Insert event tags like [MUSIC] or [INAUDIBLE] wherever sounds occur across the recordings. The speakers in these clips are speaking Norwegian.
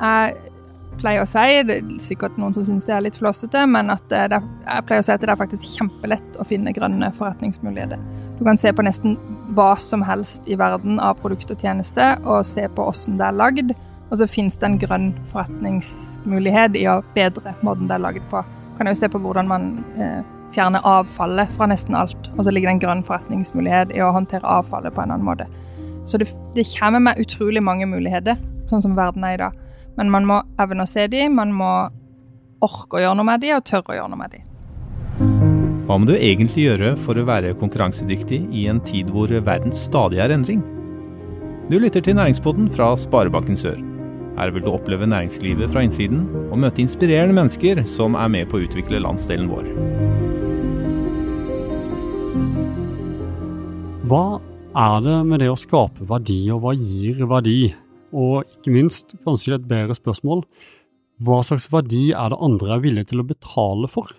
Jeg pleier å si, det er sikkert noen som syns det er litt flåsete, men at det, jeg pleier å si at det er faktisk kjempelett å finne grønne forretningsmuligheter. Du kan se på nesten hva som helst i verden av produkt og tjeneste, og se på hvordan det er lagd. Og så finnes det en grønn forretningsmulighet i å bedre måten det er lagd på. Du kan jo se på hvordan man eh, fjerner avfallet fra nesten alt, og så ligger det en grønn forretningsmulighet i å håndtere avfallet på en annen måte. Så det, det kommer med utrolig mange muligheter, sånn som verden er i dag. Men man må evne å se dem, man må orke å gjøre noe med dem, og tørre å gjøre noe med dem. Hva må du egentlig gjøre for å være konkurransedyktig i en tid hvor verden stadig er endring? Du lytter til Næringspodden fra Sparebanken Sør. Her vil du oppleve næringslivet fra innsiden og møte inspirerende mennesker som er med på å utvikle landsdelen vår. Hva er det med det å skape verdi, og hva gir verdi? Og ikke minst, kanskje et bedre spørsmål, hva slags verdi er det andre er villige til å betale for?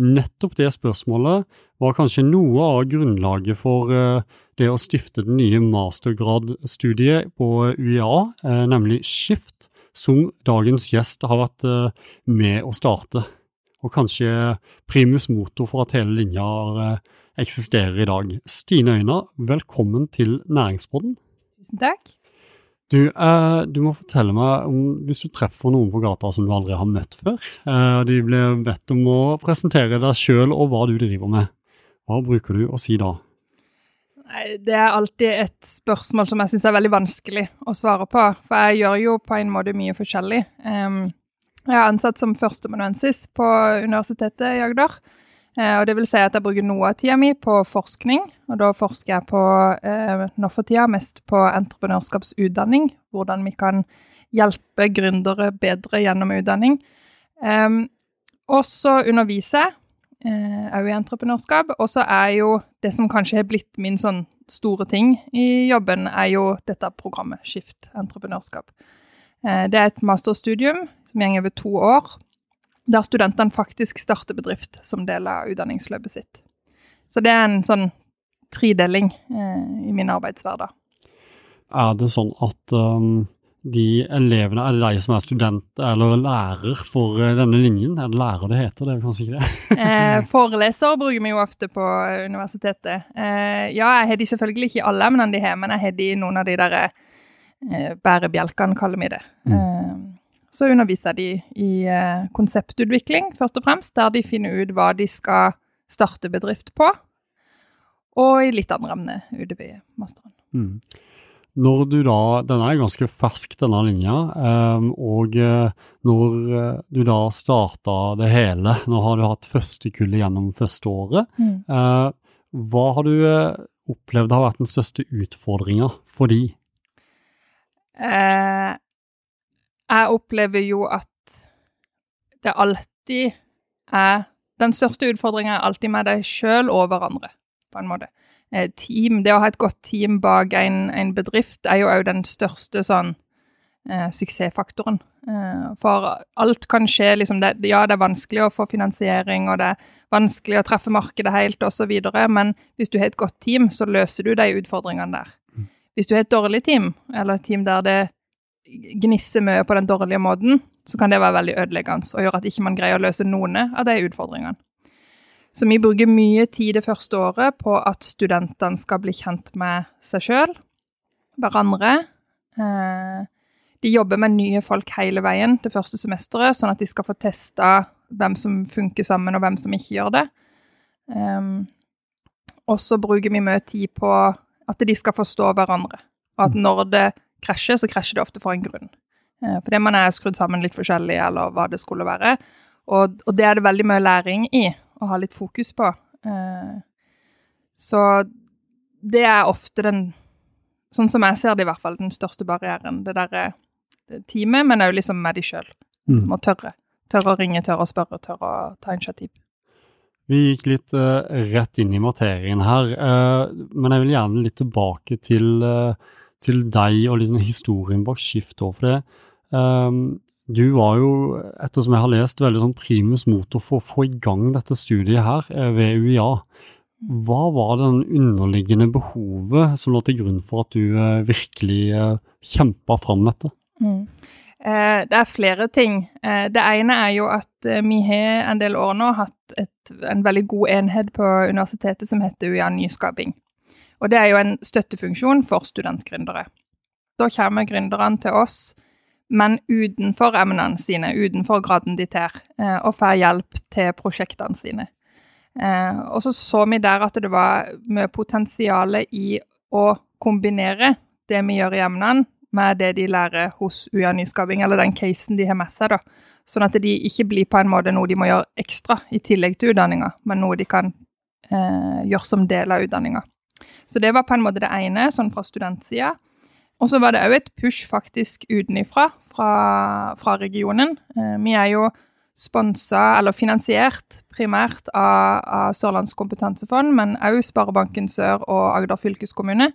Nettopp det spørsmålet var kanskje noe av grunnlaget for eh, det å stifte den nye mastergradstudiet på UiA, eh, nemlig Skift, som dagens gjest har vært eh, med å starte. Og kanskje primus motor for at hele linja eksisterer i dag. Stine Øyna, velkommen til Næringsbåten. Tusen takk. Du, eh, du, må fortelle meg om hvis du treffer noen på gata som du aldri har møtt før. Eh, de blir bedt om å presentere deg sjøl og hva du driver med. Hva bruker du å si da? Det er alltid et spørsmål som jeg syns er veldig vanskelig å svare på. For jeg gjør jo på en måte mye forskjellig. Jeg er ansatt som førsteamanuensis på Universitetet i Agder. Eh, og det vil si at jeg bruker noe av tida mi på forskning, og da forsker jeg på eh, nå for tida mest på entreprenørskapsutdanning. Hvordan vi kan hjelpe gründere bedre gjennom utdanning. Og så underviser jeg òg eh, i entreprenørskap. Og så er jo det som kanskje har blitt min sånn store ting i jobben, er jo dette programmet Skift entreprenørskap. Det er et masterstudium som går over to år der studentene faktisk starter bedrift som del av utdanningsløpet sitt. Så det er en sånn tredeling eh, i min arbeidshverdag. Er det sånn at um, de elevene, er det de som er student eller lærer for uh, denne linjen? Er det lærer det heter, det er kanskje ikke det? [LAUGHS] [LAUGHS] eh, foreleser bruker vi jo ofte på universitetet. Eh, ja, jeg har de selvfølgelig ikke i alle emnene de har, men jeg har de i noen av de der eh, bærebjelkene, kaller vi det. Mm. Eh, så underviser de i eh, konseptutvikling, først og fremst, der de finner ut hva de skal starte bedrift på. Og i litt andre emner UDB-masteren. Mm. Når du da, Denne er ganske fersk, denne linja. Um, og eh, når eh, du da starta det hele, nå har du hatt første kullet gjennom første året. Mm. Hva har du opplevd har vært den største utfordringa for de? Uh, jeg opplever jo at det alltid er Den største utfordringa er alltid med deg sjøl og hverandre, på en måte. Eh, team, det å ha et godt team bak en, en bedrift er jo òg den største sånn eh, suksessfaktoren. Eh, for alt kan skje, liksom det, Ja, det er vanskelig å få finansiering, og det er vanskelig å treffe markedet helt, osv., men hvis du har et godt team, så løser du de utfordringene der. Mm. Hvis du har et dårlig team, eller et team der det gnisser mye på den dårlige måten, så kan det være veldig ødeleggende og gjøre at ikke man greier å løse noen av de utfordringene. Så vi bruker mye tid det første året på at studentene skal bli kjent med seg sjøl, hverandre. Eh, de jobber med nye folk hele veien det første semesteret, sånn at de skal få testa hvem som funker sammen, og hvem som ikke gjør det. Um, og så bruker vi mye tid på at de skal forstå hverandre. Og at når det krasjer, så krasjer det ofte for en grunn. Eh, fordi man er skrudd sammen litt forskjellig, eller hva det skulle være. Og, og, det er det veldig mye læring i, å ha litt fokus på. Eh, så det er ofte den Sånn som jeg ser det, i hvert fall, den største barrieren. Det derre teamet, men òg liksom med de sjøl. Mm. Må tørre. Tørre å ringe, tørre å spørre, tørre å ta initiativ. Vi gikk litt uh, rett inn i materien her, uh, men jeg vil gjerne litt tilbake til uh, til deg og liksom historien bak Skift òg, for det. Um, du var jo, ettersom jeg har lest, veldig sånn primus motor for å få i gang dette studiet her eh, ved UiA. Hva var det underliggende behovet som lå til grunn for at du uh, virkelig uh, kjempa fram dette? Mm. Eh, det er flere ting. Eh, det ene er jo at eh, vi har en del år nå hatt et, en veldig god enhet på universitetet som heter UiA Nyskaping. Og det er jo en støttefunksjon for studentgründere. Da kommer gründerne til oss, men utenfor emnene sine, utenfor graden de tar, og får hjelp til prosjektene sine. Og så så vi der at det var mye potensial i å kombinere det vi gjør i emnene, med det de lærer hos UiA Nyskaping, eller den casen de har med seg. da. Sånn at de ikke blir på en måte noe de må gjøre ekstra i tillegg til utdanninga, men noe de kan eh, gjøre som del av utdanninga. Så det var på en måte det ene, sånn fra studentsida. Og så var det òg et push faktisk utenifra, fra, fra regionen. Eh, vi er jo sponsa, eller finansiert, primært av, av Sørlands kompetansefond, men òg Sparebanken Sør og Agder fylkeskommune.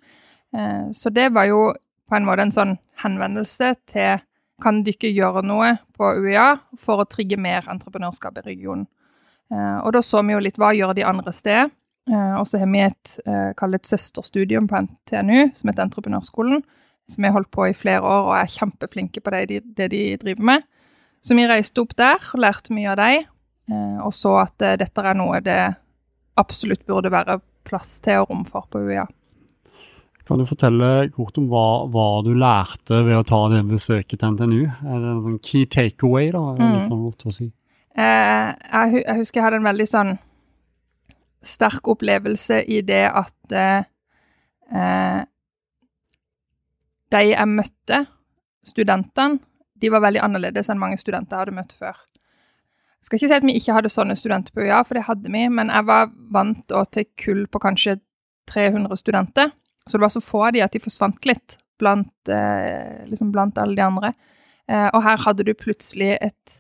Eh, så det var jo på en måte en sånn henvendelse til kan dere gjøre noe på UiA for å trigge mer entreprenørskap i regionen. Eh, og da så vi jo litt hva gjør de andre steder. Eh, og så har vi et, eh, et søsterstudium på NTNU som heter Entreprenørskolen, som vi har holdt på i flere år og er kjempeflinke på det de, det de driver med. Så vi reiste opp der og lærte mye av dem, og så at dette er noe det absolutt burde være plass til og rom for på UiA. Kan du fortelle kort om hva, hva, du lærte ved å ta det besøket til NTNU? Er det en key takeaway, da? Mm. Litt sånn lurt å si. Eh, jeg, jeg, husker jeg hadde en veldig sånn sterk opplevelse i det at eh, De jeg møtte, studentene, de var veldig annerledes enn mange studenter jeg hadde møtt før. Jeg skal ikke si at vi ikke hadde sånne studenter på UiA, for det hadde vi, men jeg var vant til kull på kanskje 300 studenter. Så det var så få av de at de forsvant litt blant, eh, liksom blant alle de andre. Eh, og her hadde du plutselig et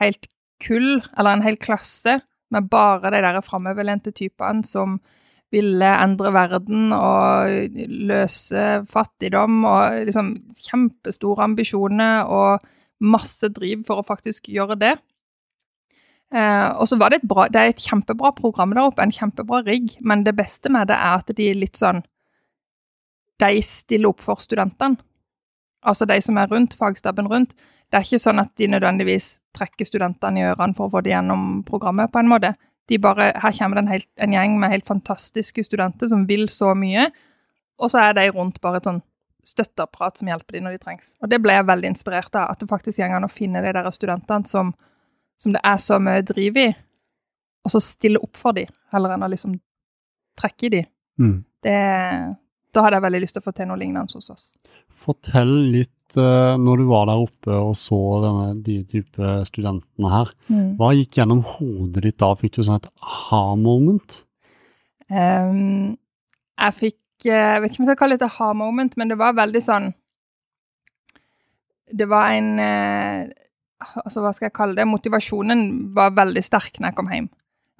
helt kull, eller en hel klasse, med bare de der framoverlente typene som ville endre verden og løse fattigdom, og liksom kjempestore ambisjoner og masse driv for å faktisk gjøre det. Eh, og så var det et bra, det er et kjempebra program der oppe, en kjempebra rigg, men det beste med det er at de er litt sånn de stiller opp for studentene. Altså de som er rundt, fagstaben rundt. Det er ikke sånn at de nødvendigvis trekker studentene i ørene for å få det gjennom programmet, på en måte. De bare, her kommer det en, helt, en gjeng med helt fantastiske studenter som vil så mye, og så er de rundt bare et sånn støtteapparat som hjelper dem når de trengs. Og det ble jeg veldig inspirert av, at det faktisk går an å finne de der studentene som, som, det er så mye driv i, og så stille opp for dem, heller enn å liksom trekke i dem. Mm. Det, da hadde jeg veldig lyst til å få til noe lignende hos oss. Fortell litt uh, når du var der oppe og så denne, de type studentene her. Mm. Hva gikk gjennom hodet ditt da? Fikk du sånn et aha-moment? Um, jeg fikk eh, Jeg vet ikke om jeg skal kalle det et aha-moment, men det var veldig sånn Det var en uh, Altså, hva skal jeg kalle det? Motivasjonen var veldig sterk når jeg kom hjem.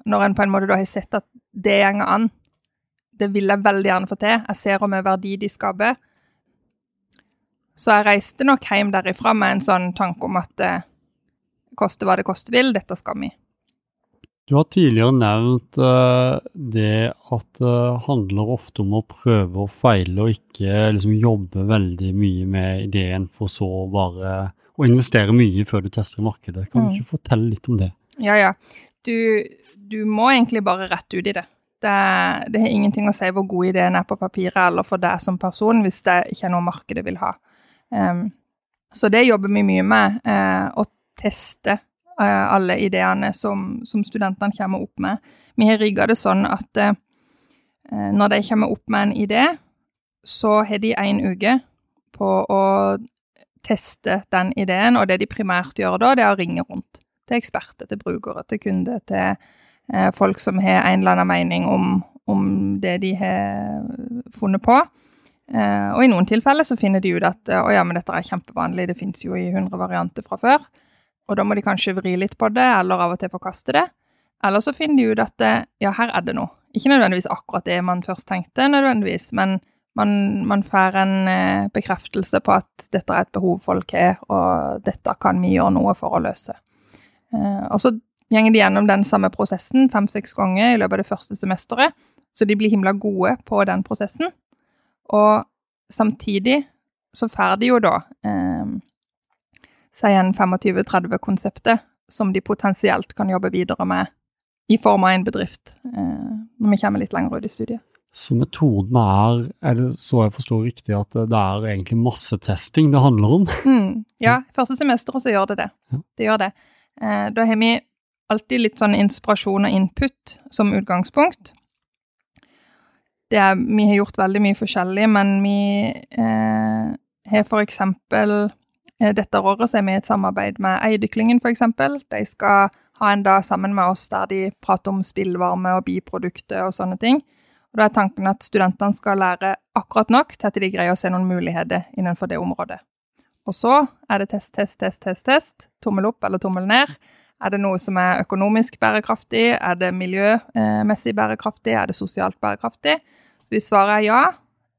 Når en på en måte da har sett at det gjenger an det vil jeg veldig gjerne få til. Jeg ser hvor er verdi de skaper. Så jeg reiste nok hjem derifra med en sånn tanke om at det koste hva det koste vil, dette skal vi. Du har tidligere nevnt uh, det at det uh, handler ofte om å prøve og feile, og ikke liksom, jobbe veldig mye med ideen for så bare å investere mye før du tester i markedet. Kan mm. du ikke fortelle litt om det? Ja, ja. Du, du må egentlig bare rett ut i det. Det, har ingenting å si hvor god ideen er på papiret eller for deg som person, hvis det ikke er noe markedet vil ha. Um, så det jobber vi mye med, uh, å teste uh, alle ideene som, som, studentene kommer opp med. Vi har rigga det sånn at uh, når de kommer opp med en idé, så har de én uke på å teste den ideen, og det de primært gjør da, det er å ringe rundt til eksperter, til brukere, til kunder, til folk som har en eller annen mening om, om det de har funnet på. Eh, og i noen tilfeller så finner de ut at å ja, men dette er kjempevanlig, det fins jo i 100 varianter fra før. Og da må de kanskje vri litt på det, eller av og til forkaste det. Eller så finner de ut at ja, her er det noe. Ikke nødvendigvis akkurat det man først tenkte, nødvendigvis, men man, man får en eh, bekreftelse på at dette er et behov folk har, og dette kan vi gjøre noe for å løse. Eh, og så går de gjennom den samme prosessen fem-seks ganger i løpet av det første semesteret, så de blir himla gode på den prosessen. Og samtidig så får de jo da eh, si en 25-30-konseptet som de potensielt kan jobbe videre med i form av en bedrift eh, når vi kommer litt lenger ut i studiet. Så metoden er, er det så jeg forstår riktig, at det er egentlig massetesting det handler om? Mm, ja, første semesteret så gjør det det. Det gjør det. Eh, da har vi alltid litt sånn inspirasjon og input som utgangspunkt. Er, vi har gjort veldig mye forskjellig, men vi eh, har for eksempel eh, Dette året så er vi i et samarbeid med Eideklyngen, for eksempel. De skal ha en dag sammen med oss der de prater om spillvarme og biprodukter og sånne ting. Og Da er tanken at studentene skal lære akkurat nok til at de greier å se noen muligheter innenfor det området. Og så er det test, test, test, test, test. Tommel opp eller tommel ned. Er det noe som er økonomisk bærekraftig? Er det miljømessig bærekraftig? Er det sosialt bærekraftig? Hvis svaret er ja,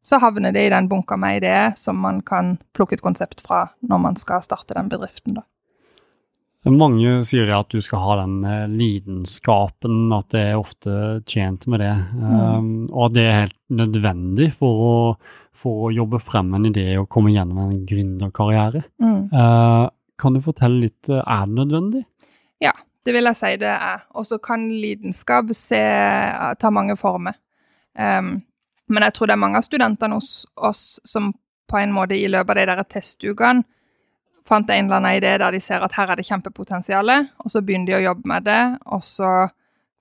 så havner det i den bunka med ideer som man kan plukke et konsept fra når man skal starte den bedriften. da. Mange sier at du skal ha den eh, lidenskapen, at det er ofte tjent med det. Um, og at det er helt nødvendig for å, for å jobbe frem en idé og komme gjennom en gründerkarriere. Mm. Uh, kan du fortelle litt, eh, er det nødvendig? Ja, det vil jeg si det er. Og så kan lidenskap se, ta mange former. Um, men jeg tror det er mange av studentene hos oss som på en måte i løpet av de der testukene fant en eller annen idé der de ser at her er det kjempepotensial, og så begynner de å jobbe med det, og så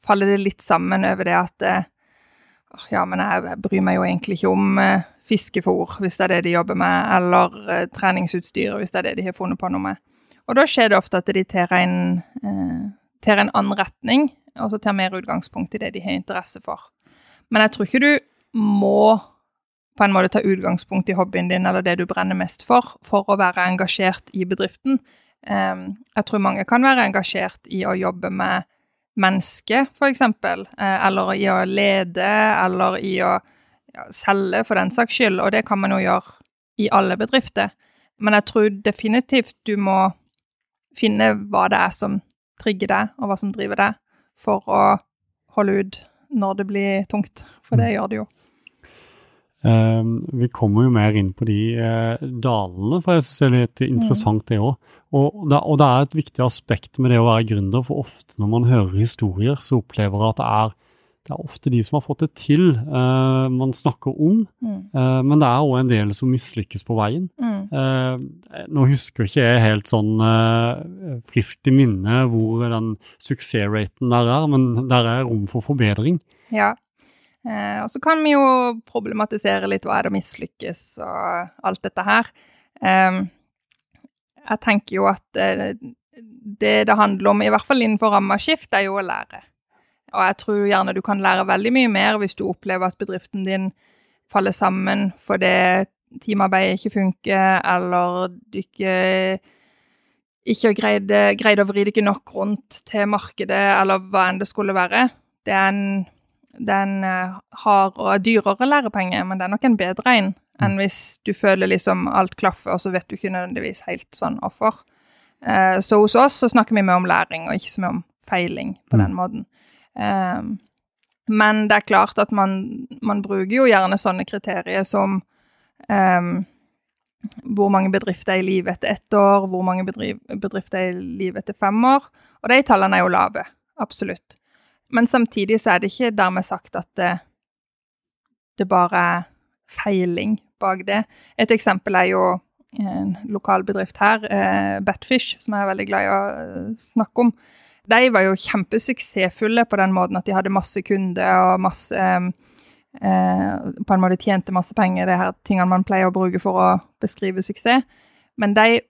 faller det litt sammen over det at eh, ja, men jeg bryr meg jo egentlig ikke om eh, fiskefôr, hvis det er det de jobber med, eller eh, treningsutstyr, hvis det er det de har funnet på noe med. Og da skjer det ofte at de tar en, eh, tar en annen retning, og så tar mer utgangspunkt i det de har interesse for. Men jeg tror ikke du må på en måte ta utgangspunkt i hobbyen din eller det du brenner mest for, for å være engasjert i bedriften. Um, jeg tror mange kan være engasjert i å jobbe med mennesker, f.eks., uh, eller i å lede, eller i å selge, for den saks skyld, og det kan man jo gjøre i alle bedrifter. Men jeg tror definitivt du må finne hva det er som trigger deg, og hva som driver deg, for å holde ut når det blir tungt, for det gjør det jo. Um, vi kommer jo mer inn på de uh, dalene, for jeg synes det er litt interessant det òg. Og, og det er et viktig aspekt med det å være gründer, for ofte når man hører historier, så opplever jeg at det er, det er ofte de som har fått det til, uh, man snakker om. Mm. Uh, men det er òg en del som mislykkes på veien. Mm. Uh, nå husker ikke jeg helt sånn friskt i minne hvor den suksessraten der er, men der er rom for forbedring. Ja. Og så kan vi jo problematisere litt hva er det å mislykkes og alt dette her. Eh, jeg tenker jo at det det handler om, i hvert fall innenfor ramma skift, er jo å lære. Og jeg tror gjerne du kan lære veldig mye mer hvis du opplever at bedriften din faller sammen fordi teamarbeidet ikke funker, eller du ikke ikke greide, greide å vri det ikke nok rundt til markedet, eller hva enn det skulle være. Det er en det er en eh, hard og dyrere lærepenge, men det er nok en bedre en enn hvis du føler liksom alt klaffer, og så vet du ikke nødvendigvis helt sånn hvorfor. Eh, så hos oss så snakker vi mer om læring, og ikke så mye om feiling på den måten. Eh, men det er klart at man, man bruker jo gjerne sånne kriterier som eh, hvor mange bedrifter er i live etter ett år, hvor mange bedrifter er i live etter fem år. Og de tallene er jo lave, absolutt. Men samtidig så er det ikke dermed sagt at det, det bare er feiling bak det. Et eksempel er jo en lokal bedrift her, eh, Batfish, som jeg er veldig glad i å eh, snakke om. De var jo kjempesuksessfulle på den måten at de hadde masse kunder og masse eh, På en måte tjente masse penger, det her tingene man pleier å bruke for å beskrive suksess. Men de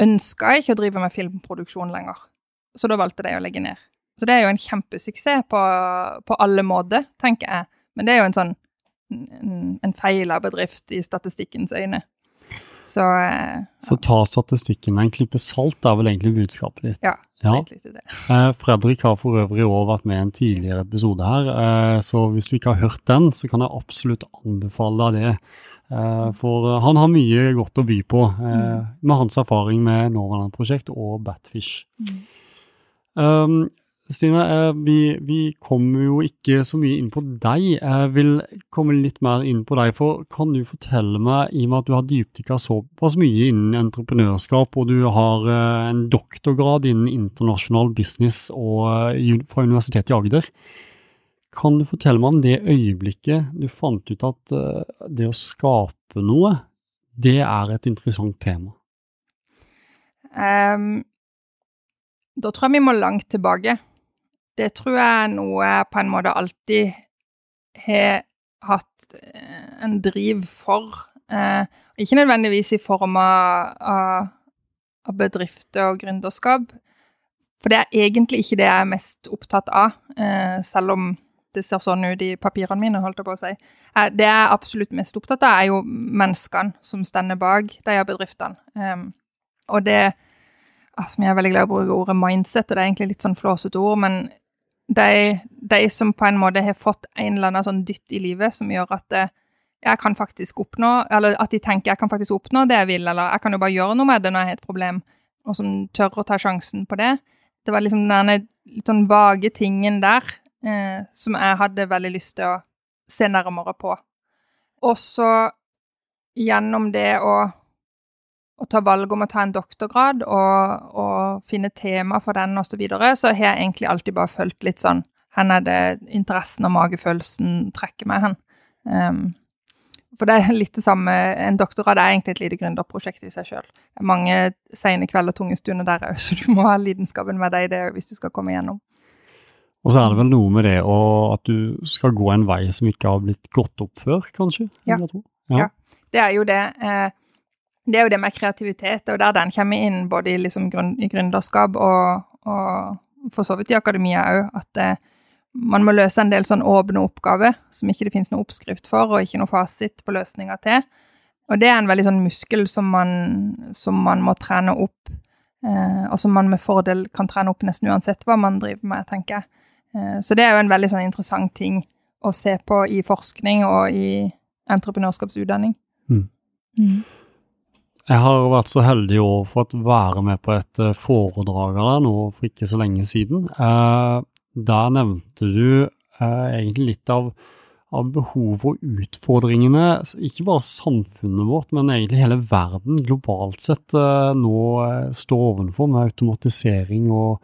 ønska ikke å drive med filmproduksjon lenger, så da valgte de å legge ned. Så det er jo en kjempesuksess på, på alle måter, tenker jeg. Men det er jo en sånn en, en feila bedrift i statistikkens øyne. Så ja. Så ta statistikken med en klype salt, er vel egentlig budskapet ditt. ja, Ja. det. Eh, Fredrik har for øvrig òg vært med i en tidligere episode her, eh, så hvis du ikke har hørt den, så kan jeg absolutt anbefale deg det. Eh, for han har mye godt å by på eh, med hans erfaring med Novaland-prosjekt og Batfish. Um, Stine, eh, vi, vi, kommer jo ikke så mye inn på deg. Jeg vil komme litt mer inn på deg. for Kan du fortelle meg, i og med at du har dypdykka såpass mye innen entreprenørskap, og du har eh, en doktorgrad innen internasjonal business og, eh, fra Universitetet i Agder, kan du fortelle meg om det øyeblikket du fant ut at det å skape noe, det er et interessant tema? Um, da tror jeg vi må langt tilbake. Det tror jeg er noe jeg på en måte alltid har hatt eh, en driv for. Eh, ikke nødvendigvis i form av, av, av bedrifter og gründerskap, for det er egentlig ikke det jeg er mest opptatt av, eh, selv om det ser sånn ut i papirene mine, holdt jeg på å si. Eh, det jeg er absolutt mest opptatt av, er jo menneskene som stender bak de bedriftene. Um, og det som jeg er veldig glad i å bruke ordet mindset, og det er egentlig litt sånn flåsete ord, men de, de, som på en måte har fått en eller annen sånn dytt i livet som gjør at det, jeg kan faktisk oppnå, eller at de tenker jeg kan faktisk oppnå det jeg vil, eller jeg kan jo bare gjøre noe med det når jeg har et problem, og som tør å ta sjansen på det. Det var liksom denne litt sånn vage tingen der eh, som jeg hadde veldig lyst til å se nærmere på. Og så gjennom det å å ta valg om å ta en doktorgrad og, og finne tema for den osv., så, videre, så har jeg egentlig alltid bare fulgt litt sånn Hvor er det interessen og magefølelsen trekker meg hen? Um, for det er litt det samme En doktorgrad er egentlig et lite gründerprosjekt i seg sjøl. Det er mange sene kvelder og tunge stunder der òg, så du må ha lidenskapen med deg i det hvis du skal komme igjennom. Og så er det vel noe med det og at du skal gå en vei som ikke har blitt gått opp før, kanskje? Ja. ja. ja. Det er jo det. Eh, det er jo det med kreativitet, og der den kommer inn både i, liksom grunn, i gründerskap og, og for så vidt i akademia òg, at eh, man må løse en del sånn åpne oppgaver som ikke det finnes noe oppskrift for, og ikke noe fasit på løsninger til. Og det er en veldig sånn muskel som man, som man må trene opp, eh, og som man med fordel kan trene opp nesten uansett hva man driver med, tenker jeg. Eh, så det er jo en veldig sånn interessant ting å se på i forskning og i entreprenørskapsutdanning. Mm. Mm. Jeg har vært så heldig å få være med på et eh, foredrag av deg nå for ikke så lenge siden. Eh, der nevnte du eh, egentlig litt av, av behov og utfordringene, ikke bare samfunnet vårt, men egentlig hele verden globalt sett nå står ovenfor med automatisering og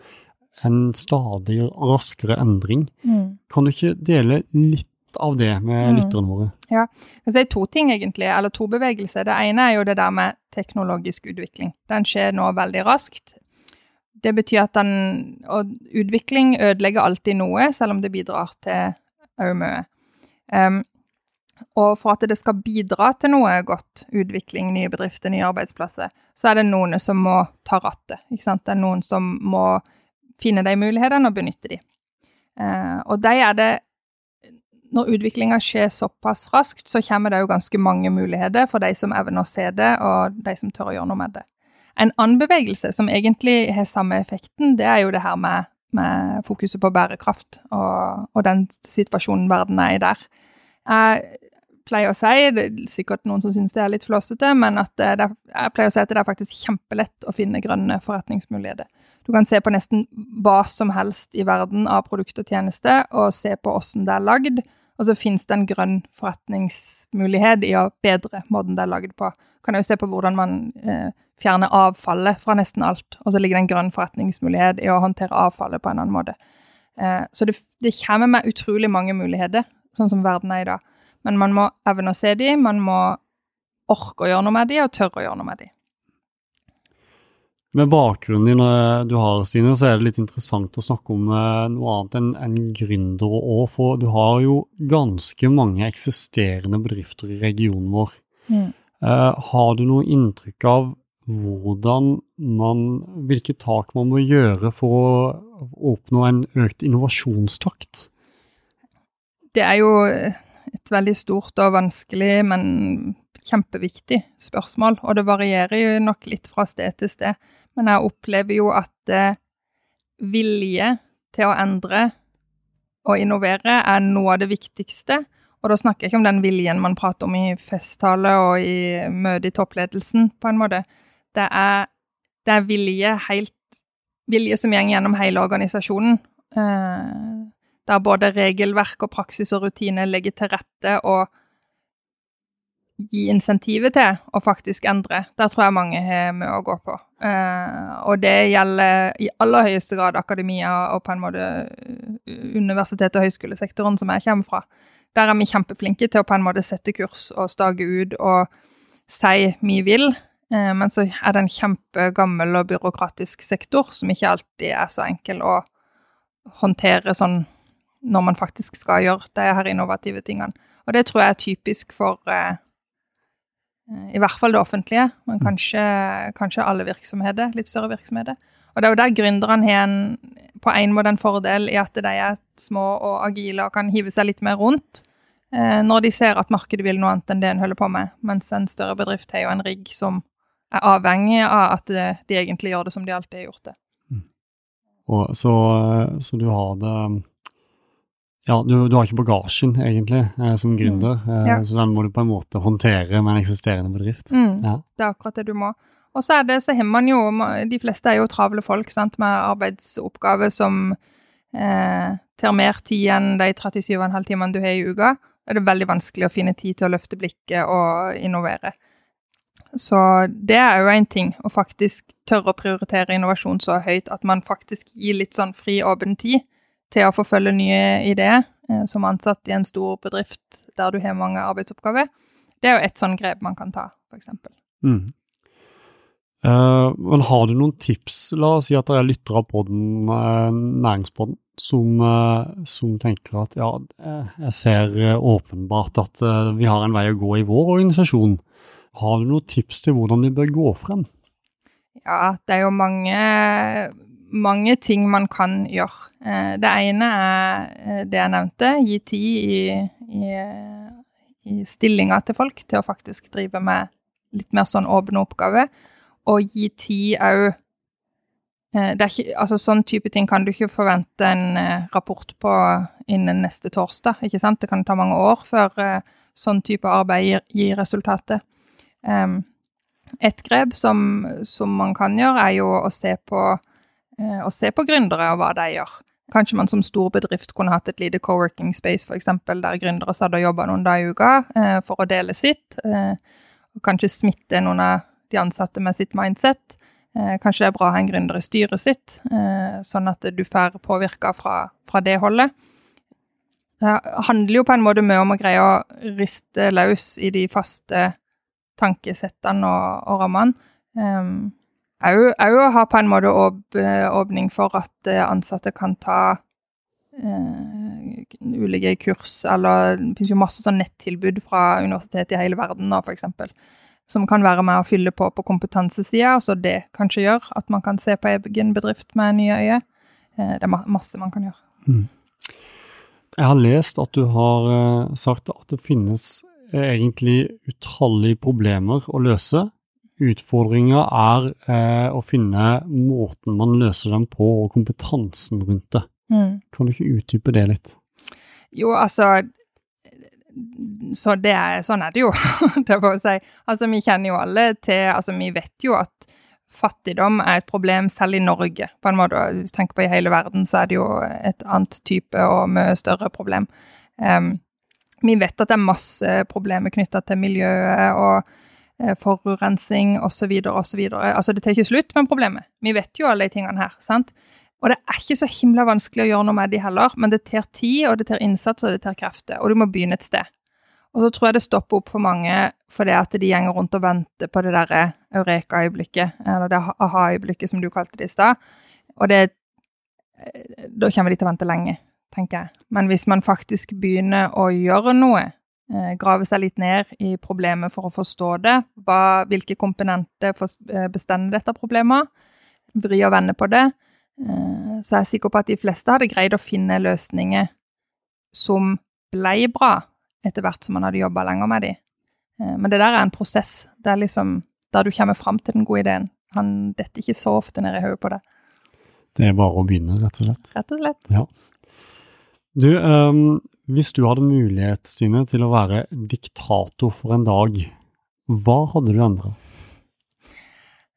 en stadig raskere endring. Mm. Kan du ikke dele litt av det med mm. lytterne våre? Ja, jeg si to ting egentlig, eller to bevegelser. Det ene er jo det der med teknologisk utvikling. Den skjer nå veldig raskt. Det betyr at den, utvikling ødelegger alltid noe, selv om det bidrar til òg mye. Um, og for at det skal bidra til noe godt, utvikling, nye bedrifter, nye arbeidsplasser, så er det noen som må ta rattet. ikke sant? Det er noen som må finne de mulighetene og benytte de. Eh, og de er det når utviklinga skjer såpass raskt, så kommer det jo ganske mange muligheter for de som evner å se det, og de som tør å gjøre noe med det. En annen bevegelse som egentlig har samme effekten, det er jo det her med, med fokuset på bærekraft og, og, den situasjonen verden er i der. Jeg pleier å si, det er sikkert noen som syns det er litt flåsete, men at det, jeg pleier å si at det er faktisk kjempelett å finne grønne forretningsmuligheter. Du kan se på nesten hva som helst i verden av produkt og tjeneste, og se på åssen det er lagd, og så finnes det en grønn forretningsmulighet i å bedre måten det er lagd på. Kan jo se på hvordan man eh, fjerner avfallet fra nesten alt, og så ligger det en grønn forretningsmulighet i å håndtere avfallet på en annen måte. Eh, så det, det, kommer med utrolig mange muligheter, sånn som verden er i dag. Men man må evne å se dem, man må orke å gjøre noe med dem, og tørre å gjøre noe med dem. Med bakgrunnen din eh, du har, Stine, så er det litt interessant å snakke om eh, noe annet enn en gründere òg. For du har jo ganske mange eksisterende bedrifter i regionen vår. Mm. Uh, har du noe inntrykk av hvordan man, hvilke tak man må gjøre for å oppnå en økt innovasjonstakt? Det er jo et veldig stort og vanskelig, men kjempeviktig spørsmål. Og det varierer jo nok litt fra sted til sted. Men jeg opplever jo at eh, vilje til å endre og innovere er noe av det viktigste. Og da snakker jeg ikke om den viljen man prater om i festtale og i møte i toppledelsen, på en måte. Det er, det er vilje, helt, vilje som går gjennom hele organisasjonen. eh, der både regelverk og praksis og rutine legger til rette og gi insentivet til å faktisk endre. Der tror jeg mange har med å gå på. Eh, og det gjelder i aller høyeste grad akademia og på en måte eh, universitet- og høyskolesektoren som jeg kommer fra. Der er vi kjempeflinke til å på en måte sette kurs og stage ut og si vi vil. Eh, men så er det en kjempegammel og byråkratisk sektor som ikke alltid er så enkel å håndtere sånn når man faktisk skal gjøre de her innovative tingene. Og det tror jeg er typisk for eh, i hvert fall det offentlige, men kanskje, kanskje, alle virksomheter, litt større virksomheter. Og det er jo der gründerne har en, på en måte en fordel i at de er små og agile og kan hive seg litt mer rundt eh, når de ser at markedet vil noe annet enn det en holder på med. Mens en større bedrift har jo en rigg som er avhengig av at de, de egentlig gjør det som de alltid har gjort det. Mm. Og, så, så du har det ja, du, du, har ikke bagasjen, egentlig, eh, som gründer, mm. eh, ja. så den må du på en måte håndtere med en eksisterende bedrift. Mm. Ja. Det er akkurat det du må. Og så er det, så har man jo De fleste er jo travle folk sant, med arbeidsoppgaver som eh, tar mer tid enn de 37,5 timene du har i uka. Da er det veldig vanskelig å finne tid til å løfte blikket og innovere. Så det er jo en ting, å faktisk tørre å prioritere innovasjon så høyt at man faktisk gir litt sånn fri, åpen tid til å forfølge nye ideer eh, som ansatt i en stor bedrift der du har mange arbeidsoppgaver. Det er jo et sånn grep man kan ta, f.eks. Mm. Uh, men har du noen tips? La oss si at det er lyttere på den uh, næringspodden som, uh, som, tenker at ja, jeg ser åpenbart at vi har en vei å gå i vår organisasjon. Har du noen tips til hvordan de bør gå frem? Ja, det er jo mange mange ting man kan gjøre. Eh, det ene er eh, det jeg nevnte, gi tid i, i, i stillinga til folk til å faktisk drive med litt mer sånn åpne oppgaver. Og gi tid òg eh, altså Sånn type ting kan du ikke forvente en rapport på innen neste torsdag. ikke sant? Det kan ta mange år før sånn type arbeid gir, gir resultatet. et grep som, som, man kan gjøre, er jo å se på og se på gründere og hva de gjør. Kanskje man som stor bedrift kunne hatt et lite co-working space, f.eks., der gründere satt og jobba noen dager i uka eh, for å dele sitt. Eh, og kanskje smitte noen av de ansatte med sitt mindset. Eh, kanskje det er bra å ha en gründer i styret sitt, eh, sånn at du får påvirka fra, fra, det holdet. Det handler jo på en måte mye om å greie å riste løs i de faste tankesettene og, og rammene. Òg å ha på en måte åpning for at eh, ansatte kan ta eh, ulike kurs, eller det finnes jo masse sånn nettilbud fra universitet i hele verden nå, f.eks., som kan være med å fylle på på kompetansesida, så det kanskje gjør at man kan se på egen bedrift med nye øyne. Uh, det er masse man kan gjøre. Mm. Jeg har lest at du har uh, sagt at det finnes egentlig utallige problemer å løse Utfordringa er eh, å finne måten man løser dem på, og kompetansen rundt det. Mm. Kan du ikke utdype det litt? Jo, altså Så det sånn er det jo, [LAUGHS] det får jeg si. Altså, vi kjenner jo alle til Altså, vi vet jo at fattigdom er et problem selv i Norge, på en måte. Hvis du tenker på i hele verden, så er det jo et annet type og mye større problem. Um, vi vet at det er masse problemer knytta til miljøet og forurensning osv. osv. Altså, det tar ikke slutt med problemet. Vi vet jo alle de tingene her. sant? Og det er ikke så himla vanskelig å gjøre noe med de heller, men det tar tid, og det tar innsats, og det tar krefter. Og du må begynne et sted. Og så tror jeg det stopper opp for mange fordi at de gjenger rundt og venter på det derre eureka-øyeblikket, eller det aha-øyeblikket som du kalte det i stad. Og det eh, Da kommer de til å vente lenge, tenker jeg. Men hvis man faktisk begynner å gjøre noe, Eh, grave seg litt ned i problemet for å forstå det. Hva, hvilke komponenter eh, bestemmer dette problemet? Vri og vende på det. Eh, så jeg er sikker på at de fleste hadde greid å finne løsninger som ble bra etter hvert som man hadde jobba lenger med dem. Men det der er en prosess. Det er liksom der du kommer fram til den gode ideen. Han detter ikke så ofte ned i hodet på det. Det er bare å begynne, rett og slett. Rett og slett. Ja. Du, um, hvis du hadde mulighet, Stine, til å være diktator for en dag, hva hadde du endra?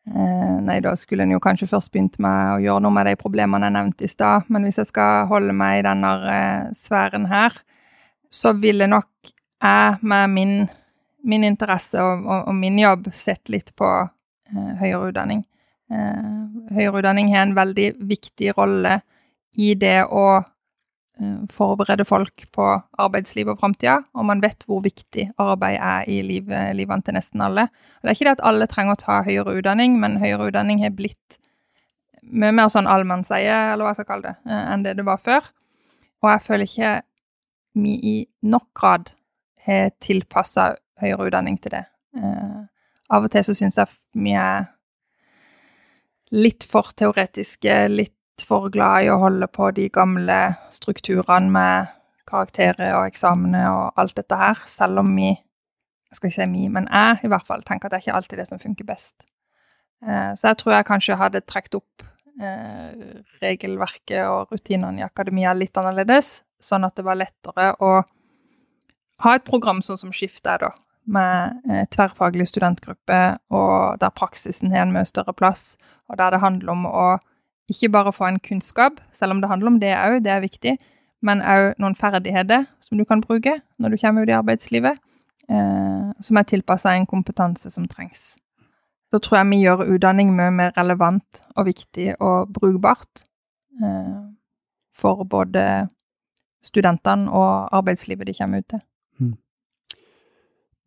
Eh, nei, da skulle en jo kanskje først begynt med å gjøre noe med de problemene jeg nevnte i stad. Men hvis jeg skal holde meg i denne eh, sfæren her, så ville nok jeg med min, min interesse og, og, og, min jobb sett litt på eh, høyere utdanning. Eh, høyere utdanning har en veldig viktig rolle i det å Eh, forberede folk på arbeidslivet og framtida, og man vet hvor viktig arbeid er i livet, livene til nesten alle. Og det er ikke det at alle trenger å ta høyere utdanning, men høyere utdanning har blitt mye mer sånn allmannseie, eller hva jeg skal kalle det, eh, enn det det var før. Og jeg føler ikke vi i nok grad har tilpassa høyere utdanning til det. Av og til så syns jeg vi er litt for teoretiske, litt for glad i å holde på de gamle strukturene med karakterer og eksamener og alt dette her, selv om vi jeg skal ikke si vi, men jeg i hvert fall tenker at det er ikke alltid det som funker best. Eh, så jeg tror jeg kanskje hadde trukket opp eh, regelverket og rutinene i akademia litt annerledes, sånn at det var lettere å ha et program sånn som Skift er, da, med eh, tverrfaglig studentgruppe, og der praksisen har en mye større plass, og der det handler om å ikke bare få en kunnskap, selv om det handler om det òg, det er viktig, men òg noen ferdigheter som du kan bruke når du kommer ut i arbeidslivet, eh, som er tilpassa en kompetanse som trengs. Da tror jeg vi gjør utdanning mye mer relevant og viktig og brukbart eh, for både studentene og arbeidslivet de kommer ut til. Mm.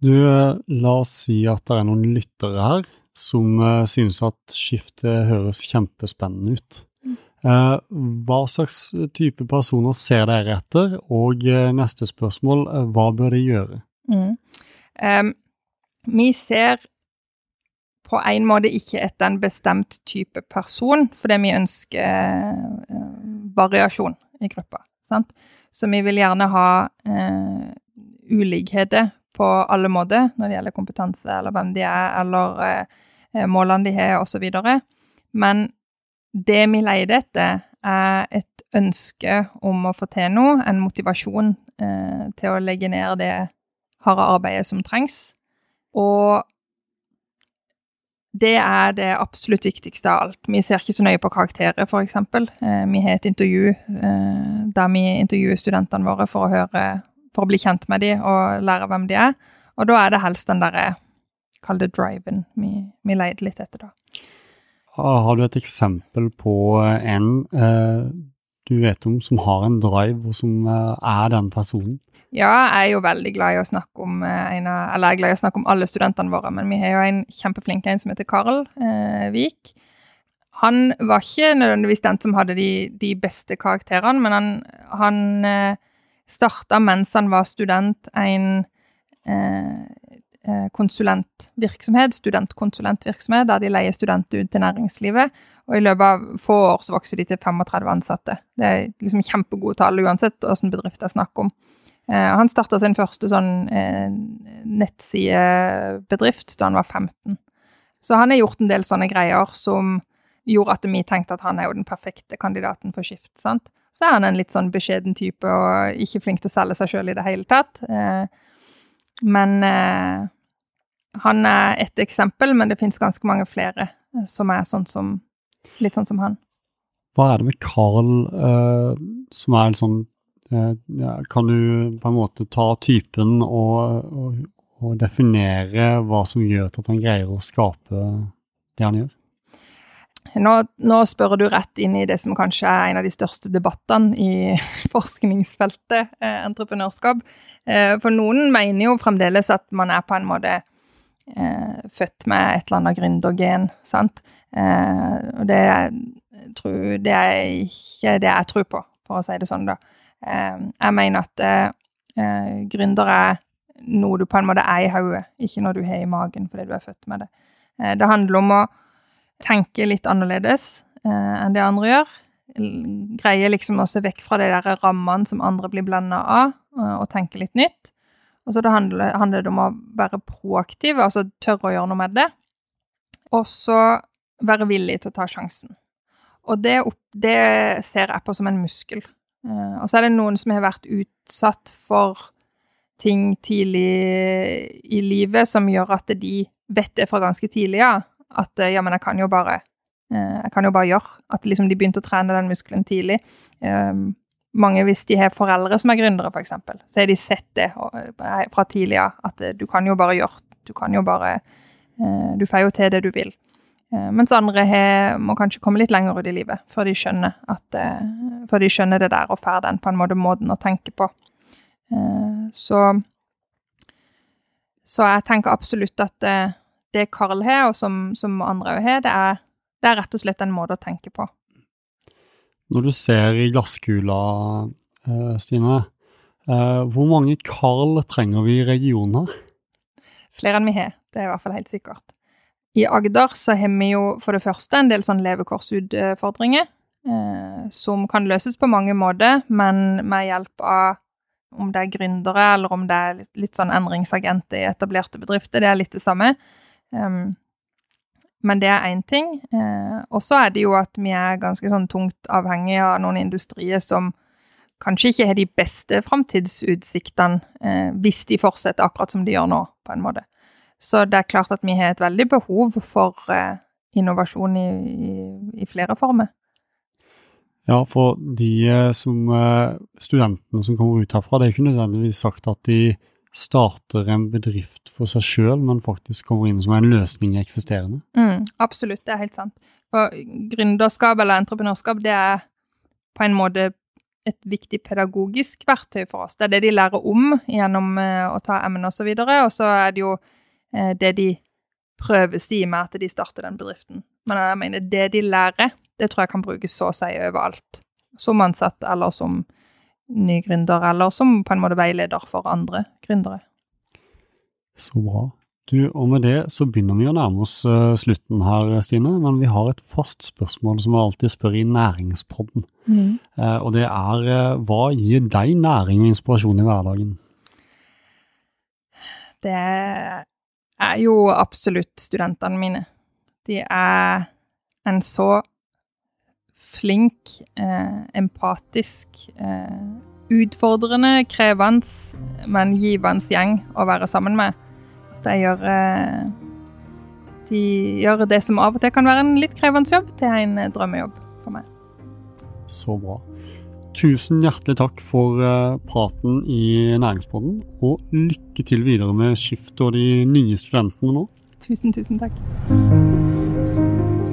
Du, eh, la oss si at det er noen lyttere her som uh, synes at skiftet høres kjempespennende ut. Mm. Uh, hva slags type personer ser dere etter, og uh, neste spørsmål, hva bør de gjøre? Mm. Um, vi ser på en måte ikke etter en bestemt type person, fordi vi ønsker variasjon i gruppa. Sant? Så vi vil gjerne ha ulikheter på alle måter når det gjelder kompetanse, eller hvem de er, eller eh, målene de har, osv. Men det vi leter etter, er et ønske om å få til noe, en motivasjon eh, til å legge ned det harde arbeidet som trengs. Og det er det absolutt viktigste av alt. Vi ser ikke så nøye på karakterer, f.eks. Eh, vi har et intervju eh, der vi intervjuer studentene våre for å høre for å bli kjent med dem og lære hvem de er. Og da er det helst den derre Kall det driven vi, vi leide litt etter, da. Har du et eksempel på en eh, du vet om som har en drive, og som eh, er den personen? Ja, jeg er jo veldig glad i å snakke om eh, en av, eller jeg er glad i å snakke om alle studentene våre, men vi har jo en kjempeflink en som heter Karl eh, Vik. Han var ikke nødvendigvis den som hadde de, de beste karakterene, men han, han eh, starta mens han var student, en eh, eh, konsulentvirksomhet, studentkonsulentvirksomhet, der de leier studenter ut til næringslivet. Og i løpet av få år så vokser de til 35 ansatte. Det er liksom kjempegode tall uansett hvilken bedrift det er snakk om. Eh, han starta sin første sånn eh, nettsidebedrift da han var 15. Så han har gjort en del sånne greier som gjorde at vi tenkte at han er jo den perfekte kandidaten for skift. sant? Så er han en litt sånn beskjeden type og ikke flink til å selge seg sjøl i det hele tatt. Eh, men eh, han er ett eksempel, men det fins ganske mange flere eh, som er sånn som, litt sånn som han. Hva er det med Carl uh, som er en sånn uh, Kan du på en måte ta typen og, og, og definere hva som gjør at han greier å skape det han gjør? Nå, nå, spør du rett inn i det som kanskje er en av de største debattene i [LAUGHS] forskningsfeltet, eh, entreprenørskap. Eh, for noen mener jo fremdeles at man er på en måte eh, født med et eller annet gründergen, sant. Eh, og det, tror, det, er ikke det jeg tror på, for å si det sånn, da. Eh, jeg mener at eh, gründer er noe du på en måte er i hodet, ikke noe du har i magen fordi du er født med det. det handler om å tenker litt annerledes eh, enn det andre gjør. Greier liksom å se vekk fra de der rammene som andre blir blenda av, eh, og tenke litt nytt. Og så det handler, handler det om å være proaktiv, altså tørre å gjøre noe med det. Og så være villig til å ta sjansen. Og det, det ser jeg på som en muskel. Eh, og så er det noen som har vært utsatt for ting tidlig i livet som gjør at de vet det fra ganske tidlig av. Ja At eh, ja, men jeg kan jo bare eh, jeg kan jo bare gjøre. At liksom de begynte å trene den muskelen tidlig. Um, mange, hvis de har foreldre som er gründere, f.eks., så har de sett det fra tidlig av. At du kan jo bare gjøre. Du kan jo bare Du får jo til det du vil. Mens andre har, må kanskje komme litt lenger ut i livet før de skjønner, at, før de skjønner det der og får den på en måte måten å tenke på. Så, så jeg tenker absolutt at det, Karl har, og som, som andre òg har, det er, det er rett og slett en måte å tenke på. Når du ser i glasskula, eh, Stine, eh, hvor mange Karl trenger vi i regionen her? Flere enn vi har, det er i hvert fall helt sikkert. I Agder så har vi jo for det første en del sånn levekårsutfordringer, eh, som kan løses på mange måter, men med hjelp av om det er gründere eller om det er litt, litt sånn endringsagenter i etablerte bedrifter, det er litt det samme. Um, men det er én ting. Eh, og så er det jo at vi er ganske sånn tungt avhengig av noen industrier som kanskje ikke har de beste framtidsutsiktene eh, hvis de fortsetter akkurat som de gjør nå, på en måte. Så det er klart at vi har et veldig behov for eh, innovasjon i, i, i, flere former. Ja, for de eh, som, eh, studentene som kommer ut herfra, det er ikke nødvendigvis sagt at de starter en bedrift for seg sjøl, men faktisk kommer inn som en løsning eksisterende. Mm, absolutt, det er helt sant. For gründerskap eller entreprenørskap, det er på en måte et viktig pedagogisk verktøy for oss. Det er det de lærer om gjennom uh, å ta emner osv., og, så og så er det jo uh, det de prøver å si med at de starter den bedriften. Men jeg mener, det de lærer, det tror jeg kan brukes så å si overalt. Som ansatt eller som ny gründer, eller som på en måte veileder for andre gründere. Så bra. Du, og med det så begynner vi å nærme oss uh, slutten her, Stine. Men vi har et fast spørsmål som vi alltid spør i Næringspodden. Mm. Uh, og det er uh, hva gir deg næring og inspirasjon i hverdagen? Det er jo absolutt studentene mine. De er en så flink, eh, empatisk, eh, utfordrende, krevende, men givende gjeng å være sammen med. At de gjør, eh, de gjør det som av og til kan være en litt krevende jobb, til en eh, drømmejobb for meg. Så bra. Tusen hjertelig takk for uh, praten i Næringspodden, og lykke til videre med Skift og de nye studentene nå. Tusen, tusen takk.